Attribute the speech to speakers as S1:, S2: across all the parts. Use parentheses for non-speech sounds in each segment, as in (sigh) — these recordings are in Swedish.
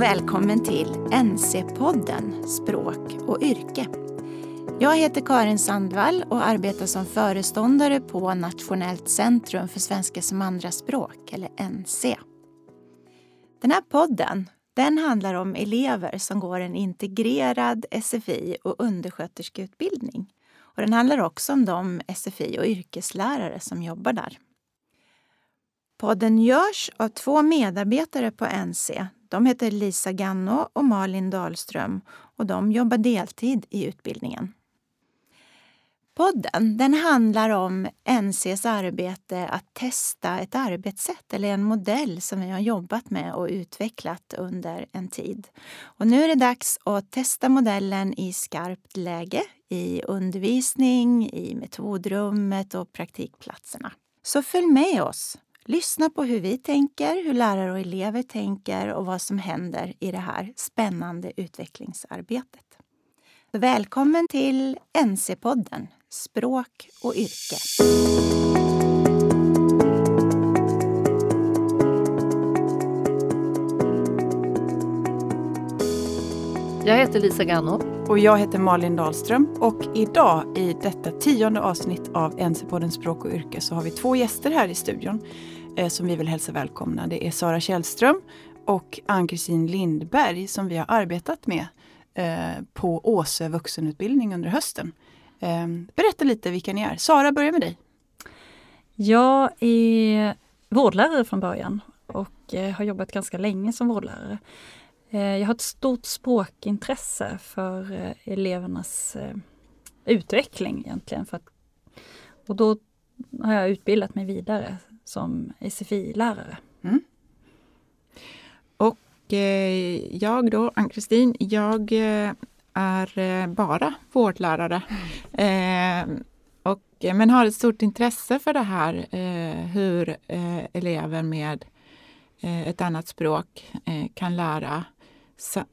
S1: och välkommen till NC-podden Språk och yrke. Jag heter Karin Sandvall och arbetar som föreståndare på Nationellt centrum för svenska som andraspråk, eller NC. Den här podden den handlar om elever som går en integrerad SFI och undersköterskeutbildning. Och den handlar också om de SFI och yrkeslärare som jobbar där. Podden görs av två medarbetare på NC. De heter Lisa Ganno och Malin Dahlström och de jobbar deltid i utbildningen. Podden den handlar om NCs arbete att testa ett arbetssätt eller en modell som vi har jobbat med och utvecklat under en tid. Och nu är det dags att testa modellen i skarpt läge i undervisning, i metodrummet och praktikplatserna. Så följ med oss! Lyssna på hur vi tänker, hur lärare och elever tänker och vad som händer i det här spännande utvecklingsarbetet. Välkommen till NC-podden Språk och yrke.
S2: Jag heter Lisa Ganno.
S3: Och jag heter Malin Dahlström. Och idag i detta tionde avsnitt av NC-podden Språk och yrke så har vi två gäster här i studion eh, som vi vill hälsa välkomna. Det är Sara Källström och Ann-Kristin Lindberg som vi har arbetat med eh, på Åsö vuxenutbildning under hösten. Eh, berätta lite vilka ni är. Sara, börja med dig.
S4: Jag är vårdlärare från början och eh, har jobbat ganska länge som vårdlärare. Eh, jag har ett stort språkintresse för eh, elevernas eh, utveckling egentligen. För att, och då har jag utbildat mig vidare som SFI-lärare. Mm.
S5: Och eh, jag då, Ann-Kristin, jag eh, är bara vårdlärare. Mm. och, men har ett stort intresse för det här hur elever med ett annat språk kan lära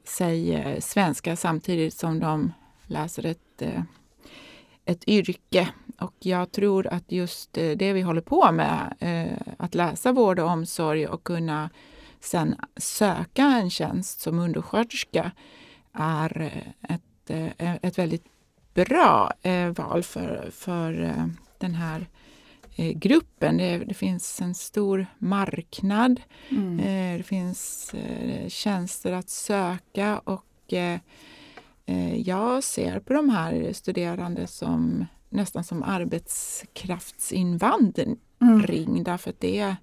S5: sig eh, svenska samtidigt som de läser ett, eh, ett yrke. Och jag tror att just eh, det vi håller på med, att läsa vård och omsorg och kunna sen söka en tjänst som undersköterska är ett, ett väldigt bra val för, för den här gruppen. Det, det, finns en stor marknad. Mm. Det finns tjänster att söka och jag ser på de här studerande som nästan som arbetskraftsinvandring mm. därför att det är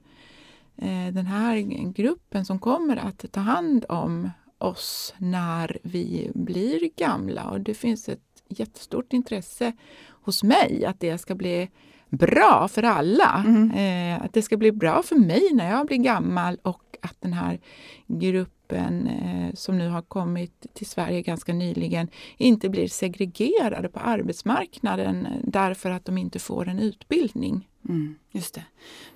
S5: den här gruppen som kommer att ta hand om oss när vi blir gamla och det finns ett jättestort intresse hos mig att det ska bli bra för alla. Mm. Eh, att det ska bli bra för mig när jag blir gammal och att den här gruppen eh, som nu har kommit till Sverige ganska nyligen inte blir segregerade på arbetsmarknaden därför att de inte får en utbildning.
S3: Mm, just det.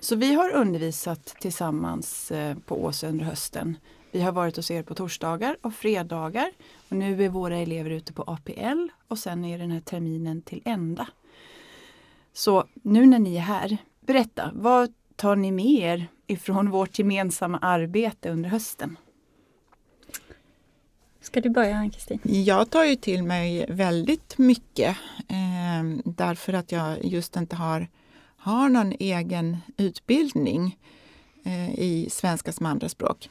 S3: Så vi har undervisat tillsammans eh, på Åsö under hösten. Vi har varit hos er på torsdagar och fredagar. Och nu är våra elever ute på APL och sen är den här terminen till ända. Så nu när ni är här, berätta, vad tar ni med er ifrån vårt gemensamma arbete under hösten?
S4: Ska du börja Ann-Kristin?
S5: Jag tar ju till mig väldigt mycket eh, därför att jag just inte har, har någon egen utbildning eh, i svenska som andraspråk.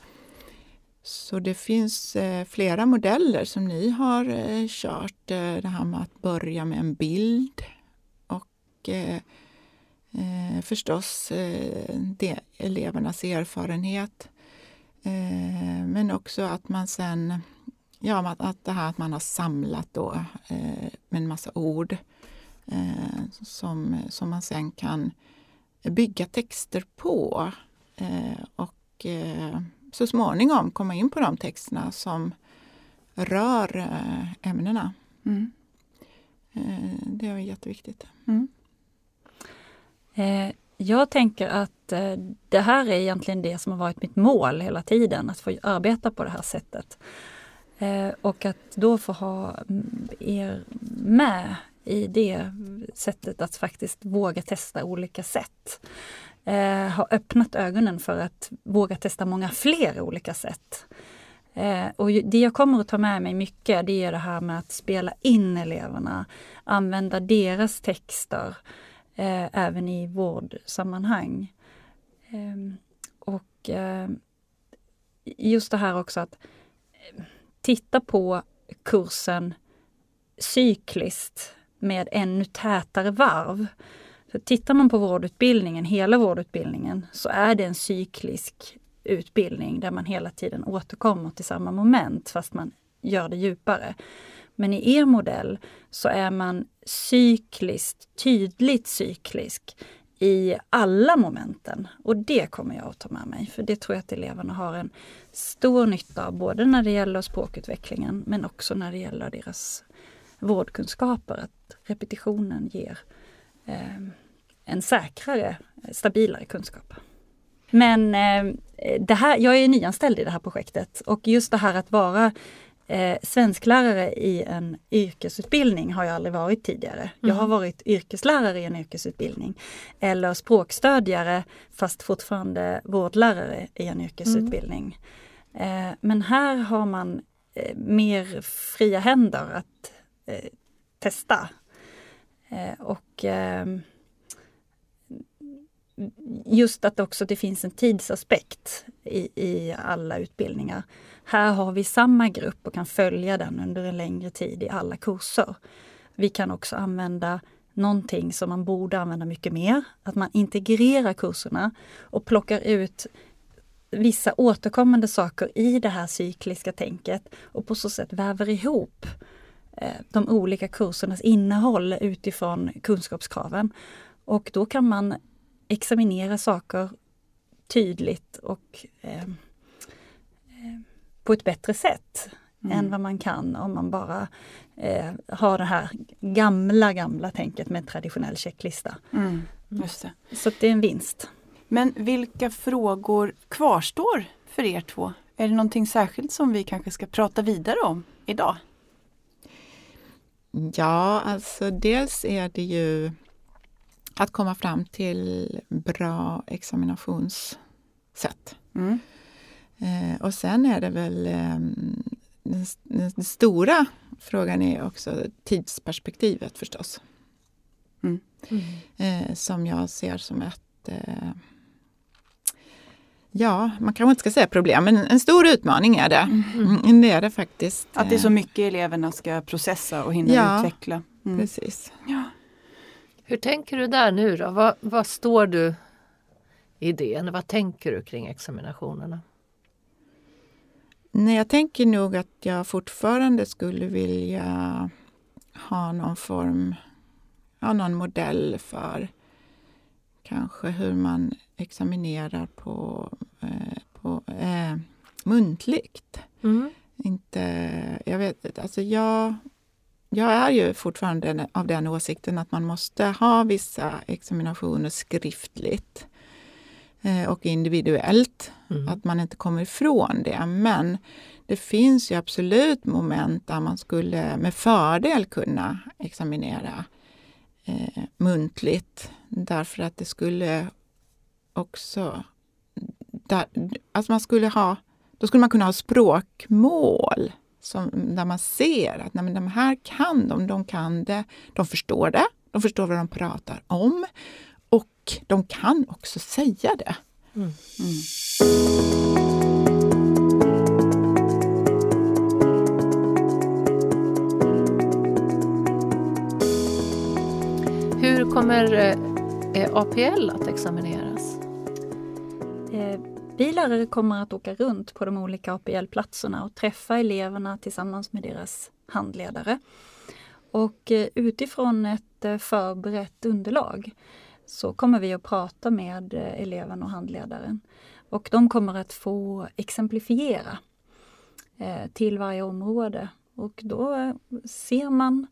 S5: Så det finns eh, flera modeller som ni har eh, kört. Eh, det här med att börja med en bild och eh, eh, förstås eh, det, elevernas erfarenhet. Eh, men också att man sen, ja att, det här att man har samlat då eh, en massa ord eh, som, som man sen kan bygga texter på. och så småningom komma in på de texterna som rör ämnena. Mm. Det är jätteviktigt. Mm.
S4: Eh, jag tänker att eh, det här är egentligen det som har varit mitt mål hela tiden, att få arbeta på det här sättet. Eh, och att då få ha mm, er med i det sättet att faktiskt våga testa olika sätt. har öppnat ögonen för att våga testa många fler olika sätt. Eh, och det jag kommer att ta med mig mycket det är det här med att spela in eleverna, använda deras texter eh, även i vårdsammanhang. Eh, och eh, just det här också att eh, titta på kursen cykliskt med ännu tätare varv. För tittar man på vårdutbildningen, hela vårdutbildningen, så är det en cyklisk utbildning där man hela tiden återkommer till samma moment fast man gör det djupare. Men i er modell så är man cykliskt, tydligt cyklisk i alla momenten. Och det kommer jag att ta med mig, för det tror jag att eleverna har en stor nytta av, både när det gäller språkutvecklingen men också när det gäller deras vårdkunskaper. Att repetitionen ger eh, en säkrare, stabilare kunskap. Men eh, det här, jag är nyanställd i det här projektet och just det här att vara eh, svensklärare i en yrkesutbildning har jag aldrig varit tidigare. Mm. Jag har mm. varit yrkeslärare i en yrkesutbildning. Eller språkstödjare fast fortfarande vårdlärare i en yrkesutbildning. Mm. Eh, men här har man eh, mer fria händer att eh, testa. Eh, och ehm, just att också det finns en tidsaspekt i, i alla utbildningar. Här har vi samma grupp och kan följa den under en längre tid i alla kurser. Vi kan också använda någonting som man borde använda mycket mer, att man integrerar kurserna och plockar ut vissa återkommande saker i det här cykliska tänket och på så sätt väver ihop eh, de olika kursernas innehåll utifrån kunskapskraven. Och då kan man examinera saker tydligt och eh, eh, på ett bättre sätt mm. än vad man kan om man bara eh, har det här gamla, gamla tänket med traditionell checklista. Mm. Just det. Så det är en vinst.
S3: Men vilka frågor kvarstår för er två? Är det någonting särskilt som vi kanske ska prata vidare om idag?
S5: Ja, alltså dels är det ju att komma fram till bra examinationssätt. Mm. Eh, och sen är det väl eh, den, den, stora frågan är också tidsperspektivet förstås. Mm. Mm. Eh, som jag ser som ett eh, Ja, man kanske inte ska säga problem, men en stor utmaning är det. Mm. mm det är det faktiskt.
S3: Att det är så mycket eleverna ska processa och hinna ja, utveckla.
S5: Mm. Precis. Ja.
S2: Hur tänker du där nu då? Vad, vad står du i det? Vad tänker du kring examinationerna?
S5: Nej, jag tänker nog att jag fortfarande skulle vilja ha någon form, ja, någon modell för kanske hur man examinerar på, eh, på eh, muntligt. Mm. Inte, jag vet alltså jag jag är ju fortfarande av den åsikten att man måste ha vissa examinationer skriftligt eh, och individuellt. Mm. Att man inte kommer ifrån det. Men det finns ju absolut moment där man skulle med fördel kunna examinera eh, muntligt. Därför att det skulle också... Där, alltså man skulle ha, då skulle man kunna ha språkmål som, där man ser att nej, de här kan de, de kan det, de förstår det, de förstår vad de pratar om och de kan också säga det. Mm. Mm.
S2: Hur kommer eh, APL att examineras?
S4: Vi lärare kommer att åka runt på de olika APL-platserna och träffa eleverna tillsammans med deras handledare. Och eh, utifrån ett eh, förberett underlag så kommer vi att prata med eh, eleven och handledaren. Och de kommer att få exemplifiera till varje område. Och då ser man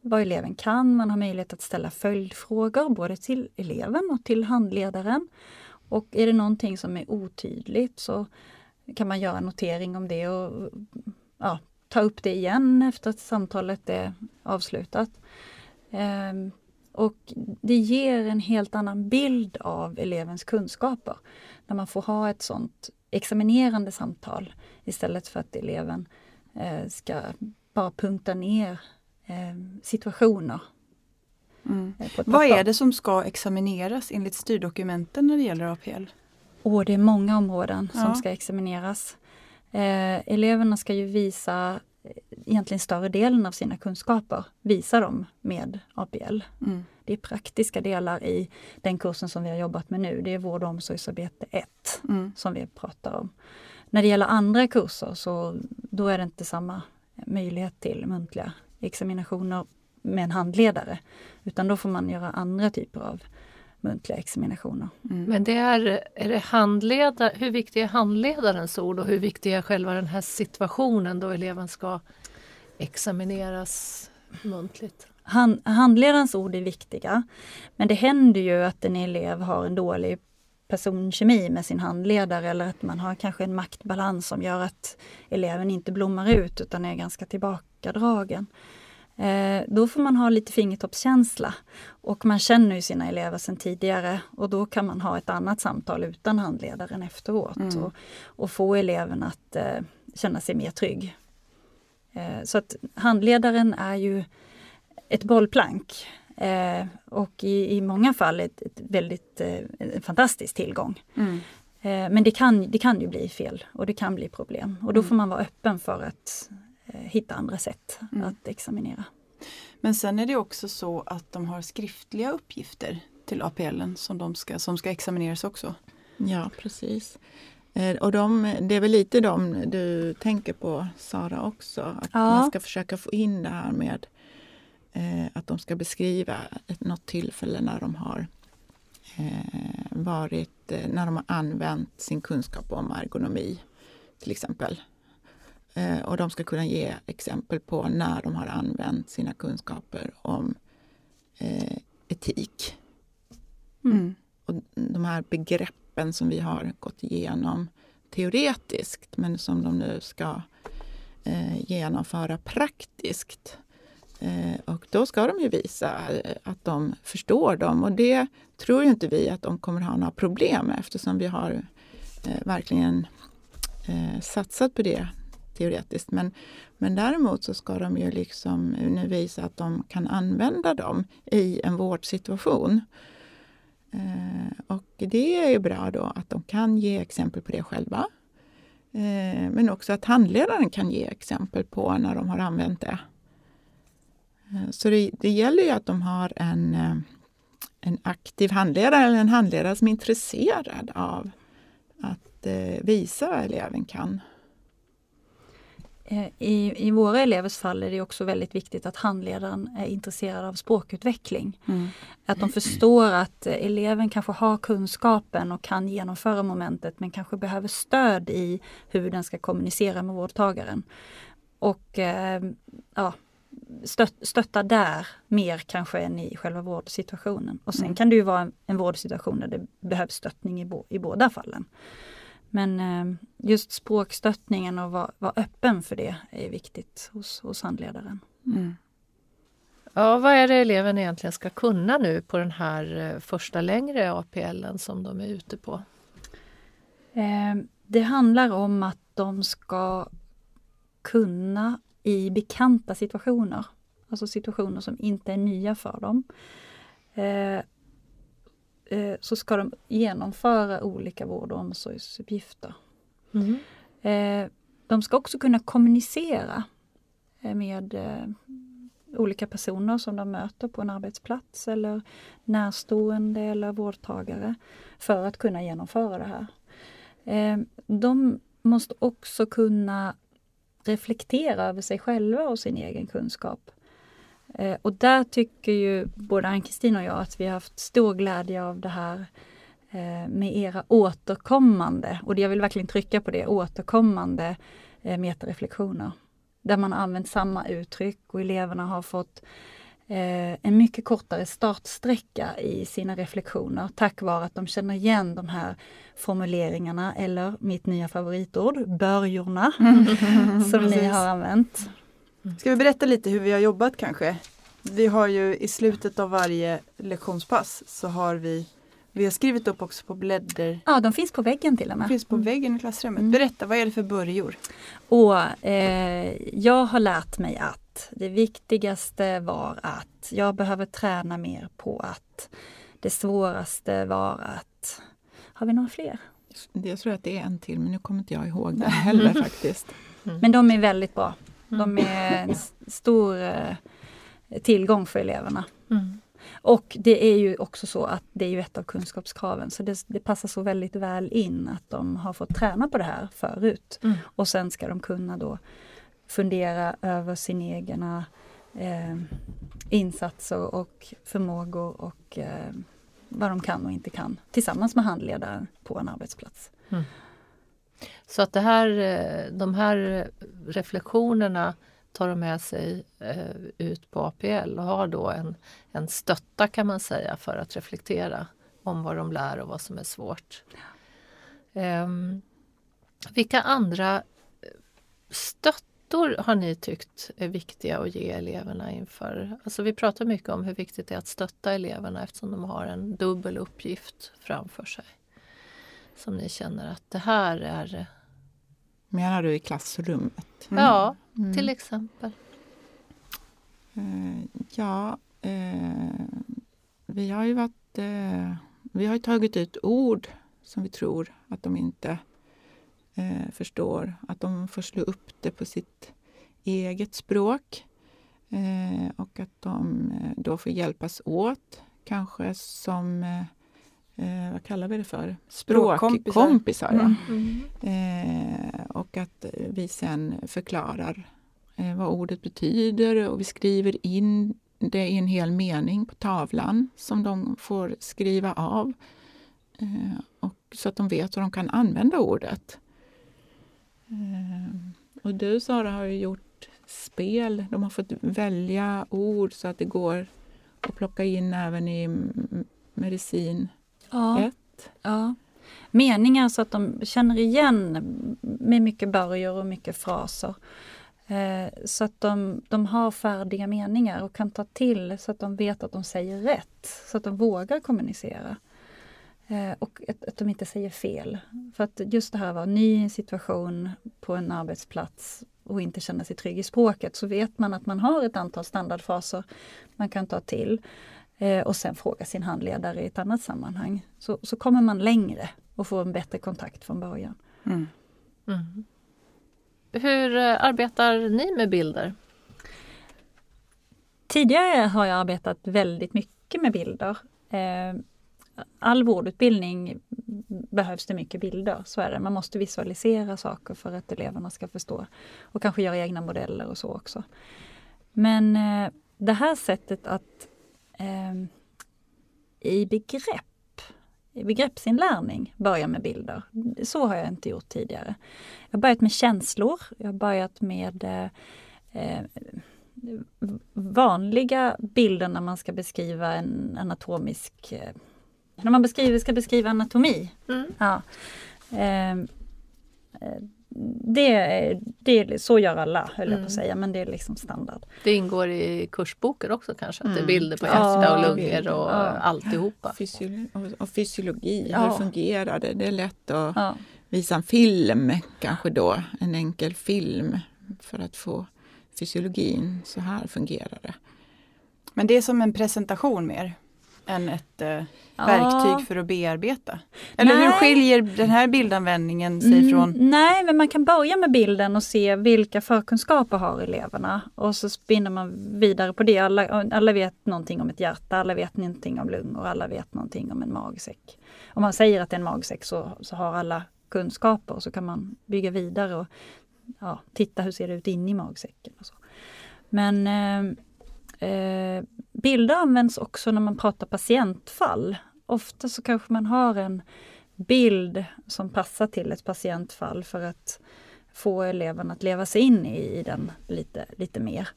S4: vad eleven kan. Man har möjlighet att ställa följdfrågor både till eleven och till handledaren. Och är det någonting som är otydligt så kan man göra notering om det och ja, ta upp det igen efter att samtalet är avslutat. Ehm, och det ger en helt annan bild av elevens kunskaper när man får ha ett sånt examinerande samtal istället för att eleven eh, ska bara punkta ner eh, situationer.
S3: Mm.
S4: eh,
S3: Vad är det som ska examineras enligt styrdokumenten när det gäller APL?
S4: Och det är många områden
S3: Ja.
S4: som ska examineras. Eh, eleverna ska ju visa eh, egentligen större delen av sina kunskaper, visa dem med APL.
S3: Mm.
S4: Det är praktiska delar i den kursen som vi har jobbat med nu. Det är vård och omsorgsarbete 1
S3: Mm.
S4: som vi pratar om. När det gäller andra kurser så då är det inte samma möjlighet till muntliga examinationer med en handledare. Utan då får man göra andra typer av muntliga examinationer.
S3: Mm.
S2: Men det är, är det handledare, hur viktig är handledarens ord och hur viktig är själva den här situationen då eleven ska examineras muntligt?
S4: Han, handledarens ord är viktiga. Men det händer ju att en elev har en dålig personkemi med sin handledare eller att man har kanske en maktbalans som gör att eleven inte blommar ut utan är ganska tillbakadragen. Eh, då får man ha lite fingertoppskänsla och man känner ju sina elever sedan tidigare och då kan man ha ett annat samtal utan handledaren efteråt
S3: Mm.
S4: och, och få eleven att eh, känna sig mer trygg. Eh, så att handledaren är ju ett bollplank eh, och i, i många fall ett, ett väldigt eh, en fantastisk tillgång.
S3: Mm.
S4: Men det kan, det kan ju bli fel och det kan bli problem och då får man vara öppen för att hitta andra sätt
S3: Mm.
S4: att examinera.
S3: Men sen är det också så att de har skriftliga uppgifter till APL som, de ska, som ska examineras också.
S5: Ja, precis. Eh, Och de, det är väl lite de du tänker på, Sara, också? Att
S4: Ja.
S5: man ska försöka få in det här med eh, att de ska beskriva ett, något tillfälle när de har eh, varit, eh, när de har använt sin kunskap om ergonomi, till exempel. Eh, och de ska kunna ge exempel på när de har använt sina kunskaper om eh, etik
S3: Mm.
S5: och de här begreppen som vi har gått igenom teoretiskt men som de nu ska eh, genomföra praktiskt. Och då ska de ju visa att de förstår dem och det tror ju inte vi att de kommer ha några problem med eftersom vi har verkligen satsat på det teoretiskt. Men, men däremot så ska de ju liksom nu visa att de kan använda dem i en vårdsituation. Eh, och det är ju bra då att de kan ge exempel på det själva. Eh, men också att handledaren kan ge exempel på när de har använt det. Eh, så det, det gäller ju att de har en, eh, en aktiv handledare eller en handledare som är intresserad av att eh, visa vad eleven kan.
S4: Eh, I, I våra elevers fall är det också väldigt viktigt att handledaren är intresserad av språkutveckling.
S3: Mm.
S4: Att de förstår att eh, eleven kanske har kunskapen och kan genomföra momentet men kanske behöver stöd i hur den ska kommunicera med vårdtagaren. Och eh, ja, stött, stötta där mer kanske än i själva vårdsituationen. Och sen
S3: Mm.
S4: kan det ju vara en, en vårdsituation där det behövs stöttning i, bo, i båda fallen. Men eh, just språkstöttningen och vara vara öppen för det är viktigt hos, hos handledaren.
S3: Mm.
S2: Ja, vad är det eleven egentligen ska kunna nu på den här eh, första längre APLen som de är ute på?
S4: Eh, det handlar om att de ska kunna i bekanta situationer, alltså situationer som inte är nya för dem, eh, så ska de genomföra olika vård och omsorgsuppgifter.
S2: Mm.
S4: Eh, de ska också kunna kommunicera eh, med eh, olika personer som de möter på en arbetsplats eller närstående eller vårdtagare för att kunna genomföra det här. Eh, de måste också kunna reflektera över sig själva och sin egen kunskap. Eh, och där tycker ju både Ann-Kristin och jag att vi har haft stor glädje av det här eh, med era återkommande, och jag vill verkligen trycka på det, återkommande eh, metareflektioner. Där man har använt samma uttryck och eleverna har fått en mycket kortare startsträcka i sina reflektioner tack vare att de känner igen de här formuleringarna eller mitt nya favoritord, börjorna, (laughs) som ni har använt.
S3: Ska vi berätta lite hur vi har jobbat kanske? Vi har ju i slutet av varje lektionspass så har vi Vi har skrivit upp också på blädder.
S4: Ja, de finns på väggen till och med.
S3: finns på väggen i klassrummet.
S4: Mm.
S3: Berätta, vad är det för börjor?
S4: Och eh, jag har lärt mig att det viktigaste var att jag behöver träna mer på att det svåraste var att... Har vi några fler?
S5: Jag tror att det är en till men nu kommer inte jag ihåg den heller (laughs) faktiskt.
S4: Men de är väldigt bra. De är en stor eh, tillgång för eleverna.
S2: Mm.
S4: Och det är ju också så att det är ju ett av kunskapskraven så det, det passar så väldigt väl in att de har fått träna på det här förut.
S2: Mm.
S4: Och sen ska de kunna då fundera över sin egna eh, insatser och förmågor och eh, vad de kan och inte kan tillsammans med handledaren på en arbetsplats.
S2: Så att det här, eh, de här reflektionerna tar de med sig eh, ut på APL och har då en, en stötta kan man säga för att reflektera om vad de lär och vad som är svårt. Ja. vilka andra eh, stöttor har ni tyckt är viktiga att ge eleverna inför? Alltså vi pratar mycket om hur viktigt det är att stötta eleverna eftersom de har en dubbel uppgift framför sig. Som ni känner att det här är,
S5: Menar du i klassrummet?
S2: ja
S5: Mm.
S2: till exempel.
S5: Eh, ja, eh, vi har ju varit, eh, vi har tagit ut ord som vi tror att de inte eh, förstår. Att de får slå upp det på sitt eget språk. Eh, och att de eh, då får hjälpas åt, kanske som, eh, vad kallar vi det för?
S3: Språkkompisar.
S5: Ja.
S3: Mm.
S5: Eh, och att vi sen förklarar eh, vad ordet betyder och vi skriver in det i en hel mening på tavlan som de får skriva av. Eh, och så att de vet hur de kan använda ordet. Eh, och du Sara har ju gjort spel. De har fått välja ord så att det går att plocka in även i medicin
S4: Ja.
S5: 1.
S4: Ja. Meningar så att de känner igen med mycket börjor och mycket fraser. Eh, så att de, de har färdiga meningar och kan ta till så att de vet att de säger rätt. Så att de vågar kommunicera. Eh, och att, att de inte säger fel. För att just det här vara ny situation på en arbetsplats och inte känna sig trygg i språket så vet man att man har ett antal standardfraser man kan ta till eh, och sen fråga sin handledare i ett annat sammanhang. Så, så kommer man längre och får en bättre kontakt från början.
S3: Mm.
S2: Mm. Hur eh, arbetar ni med bilder?
S4: Tidigare har jag arbetat väldigt mycket med bilder. Eh, All vårdutbildning behövs det mycket bilder, så är det. Man måste visualisera saker för att eleverna ska förstå. Och kanske göra egna modeller och så också. Men det här sättet att i begrepp, i begreppsinlärning börja med bilder. Så har jag inte gjort tidigare. Jag har börjat med känslor, jag har börjat med eh, eh, vanliga bilder när man ska beskriva en anatomisk eh, när man beskriver, ska beskriva anatomi.
S2: Mm.
S4: Ja. Ehm, eh, det, är- det är, så gör alla, höll jag på
S2: Mm.
S4: att säga, men det är liksom standard.
S2: Det ingår i kursboken också kanske? Att det är
S5: Mm.
S2: bilder på
S4: Ja,
S2: hjärta och lungor och
S4: Ja.
S2: alltihopa?
S5: Fysiolo- och, och fysiologi,
S4: Ja.
S5: hur fungerar det? Det är lätt att
S4: Ja.
S5: visa en film, kanske då, en enkel film för att få fysiologin, så här fungerar det.
S3: Men det är som en presentation mer än ett eh,
S4: Ja.
S3: verktyg för att bearbeta. Eller hur
S4: Nej.
S3: skiljer den här bildanvändningen sig
S4: Mm,
S3: från
S4: Nej, men man kan börja med bilden och se vilka förkunskaper har eleverna. Och så spinner man vidare på det. Alla, alla vet någonting om ett hjärta, alla vet någonting om lungor, alla vet någonting om en magsäck. Om man säger att det är en magsäck så, så har alla kunskaper och så kan man bygga vidare och ja, titta hur ser det ut inne i magsäcken. Och så. Men eh, eh, bilder används också när man pratar patientfall. Ofta så kanske man har en bild som passar till ett patientfall för att få eleverna att leva sig in i, i den lite, lite mer.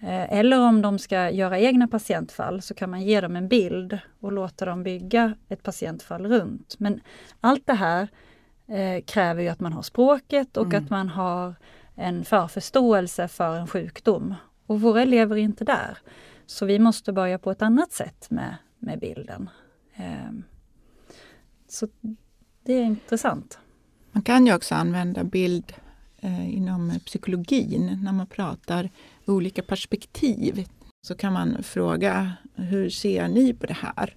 S4: Eh, Eller om de ska göra egna patientfall så kan man ge dem en bild och låta dem bygga ett patientfall runt. Men allt det här eh, kräver ju att man har språket och
S3: Mm.
S4: att man har en förförståelse för en sjukdom. Och våra elever är inte där. Så vi måste börja på ett annat sätt med, med bilden. Ehm, så det är intressant.
S5: Man kan ju också använda bild eh, inom psykologin när man pratar olika perspektiv. Så kan man fråga, hur ser ni på det här?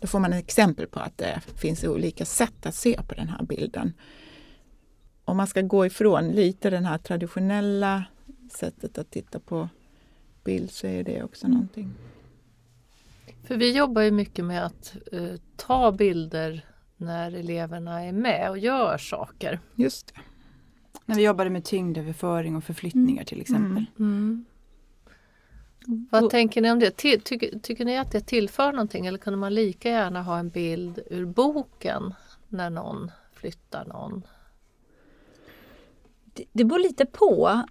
S5: Då får man ett exempel på att det finns olika sätt att se på den här bilden. Om man ska gå ifrån lite den här traditionella sättet att titta på bild så är det också någonting.
S2: För vi jobbar ju mycket med att uh, ta bilder när eleverna är med och gör saker.
S5: Just det.
S3: När vi jobbade med tyngdöverföring och förflyttningar till exempel.
S2: Mm. Vad tänker ni om det? Ty tycker, tycker ni att det tillför någonting eller kunde man lika gärna ha en bild ur boken när någon flyttar någon?
S4: Det, det beror lite på.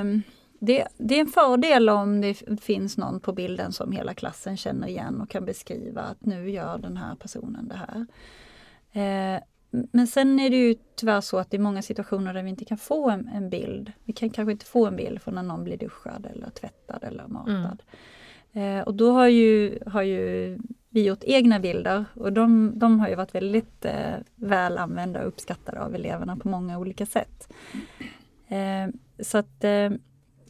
S4: Um, det, det, är en fördel om det finns någon på bilden som hela klassen känner igen och kan beskriva att nu gör den här personen det här. Eh, men sen är det ju tyvärr så att det är många situationer där vi inte kan få en, en, bild. Vi kan kanske inte få en bild från när någon blir duschad eller tvättad eller matad. Mm. Eh, och då har ju, har ju vi gjort egna bilder och de, de har ju varit väldigt eh, väl använda och uppskattade av eleverna på många olika sätt. Eh, så att eh,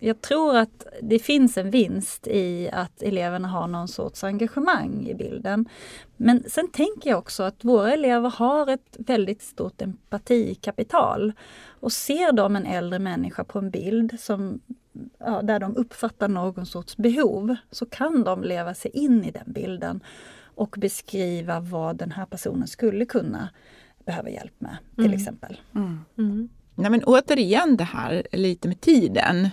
S4: jag tror att det finns en vinst i att eleverna har någon sorts engagemang i bilden. Men sen tänker jag också att våra elever har ett väldigt stort empatikapital. Och ser de en äldre människa på en bild som, ja, där de uppfattar någon sorts behov så kan de leva sig in i den bilden och beskriva vad den här personen skulle kunna behöva hjälp med till mm. exempel. Mm.
S5: Mm. Nej, men återigen det här lite med tiden.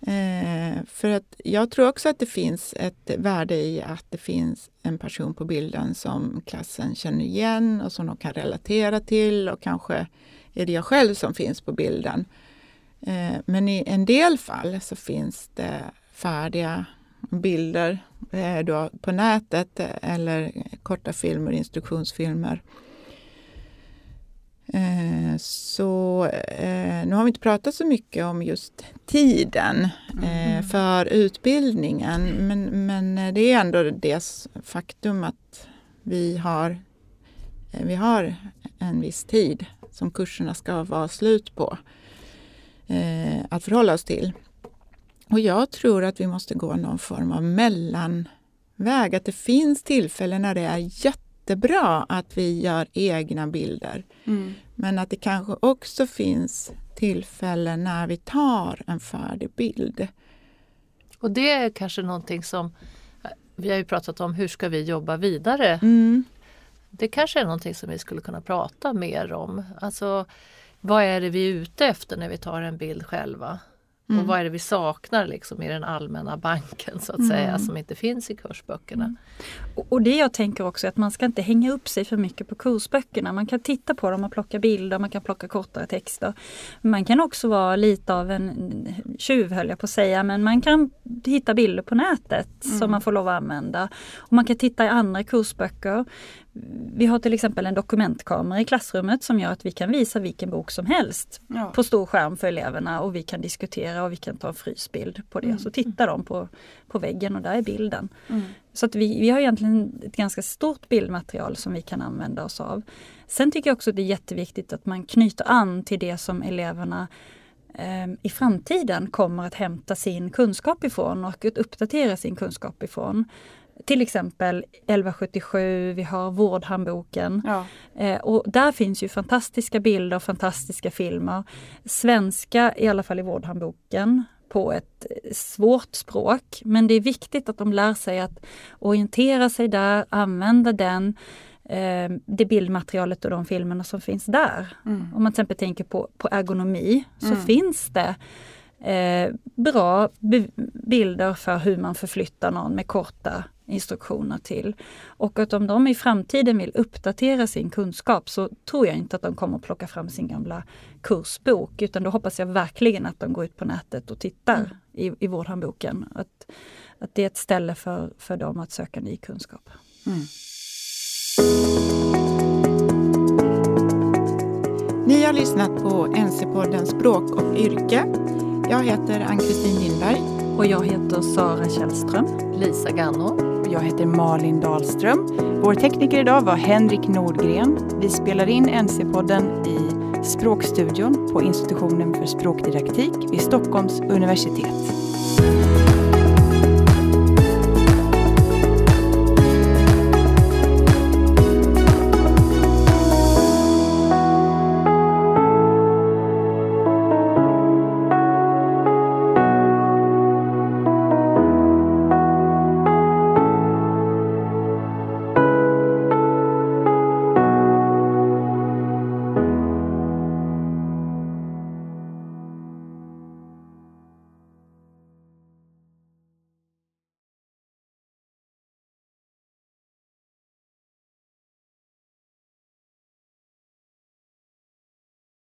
S5: Eh, för att jag tror också att det finns ett värde i att det finns en person på bilden som klassen känner igen och som de kan relatera till och kanske är det jag själv som finns på bilden. Eh, men i en del fall så finns det färdiga bilder eh, då på nätet eller korta filmer, instruktionsfilmer Eh, så eh, nu har vi inte pratat så mycket om just tiden eh, mm. för utbildningen. Men, men det är ändå det faktum att vi har, vi har en viss tid som kurserna ska vara slut på att förhålla oss till. Och jag tror att vi måste gå någon form av mellanväg. Att det finns tillfällen när det är jätte jättebra att vi gör egna bilder. Mm. Men att det kanske också finns tillfällen när vi tar en färdig bild.
S2: Och det är kanske någonting som vi har ju pratat om, hur ska vi jobba vidare? Mm. Det kanske är någonting som vi skulle kunna prata mer om. Alltså, vad är det vi är ute efter när vi tar en bild själva? Mm. Och vad är det vi saknar liksom i den allmänna banken så att mm. säga som inte finns i kursböckerna. Mm.
S4: Och det jag tänker också är att man ska inte hänga upp sig för mycket på kursböckerna. Man kan titta på dem och plocka bilder, man kan plocka kortare texter. Man kan också vara lite av en tjuv höll jag på att säga, men man kan hitta bilder på nätet som mm. man får lov att använda. Och man kan titta i andra kursböcker. Vi har till exempel en dokumentkamera i klassrummet som gör att vi kan visa vilken bok som helst ja. på stor skärm för eleverna och vi kan diskutera och vi kan ta en frysbild på det. Mm. Så tittar de på, på väggen och där är bilden. Mm. Så att vi, vi har egentligen ett ganska stort bildmaterial som vi kan använda oss av. Sen tycker jag också att det är jätteviktigt att man knyter an till det som eleverna eh, i framtiden kommer att hämta sin kunskap ifrån och uppdatera sin kunskap ifrån till exempel 1177, vi har Vårdhandboken. Ja. Eh, och där finns ju fantastiska bilder och fantastiska filmer. Svenska, i alla fall i Vårdhandboken, på ett svårt språk. Men det är viktigt att de lär sig att orientera sig där, använda den, eh, det bildmaterialet och de filmerna som finns där. Mm. Om man till exempel tänker på, på ergonomi så mm. finns det eh, bra bilder för hur man förflyttar någon med korta instruktioner till. Och att om de i framtiden vill uppdatera sin kunskap så tror jag inte att de kommer att plocka fram sin gamla kursbok utan då hoppas jag verkligen att de går ut på nätet och tittar mm. i, i vårdhandboken. Att, att det är ett ställe för, för dem att söka ny kunskap. Mm.
S5: Ni har lyssnat på NC-podden Språk och yrke. Jag heter Ann-Kristin Lindberg.
S4: Och jag heter Sara Källström.
S2: Lisa Ganno
S3: jag heter Malin Dahlström. Vår tekniker idag var Henrik Nordgren. Vi spelar in NC-podden i Språkstudion på institutionen för språkdidaktik vid Stockholms universitet.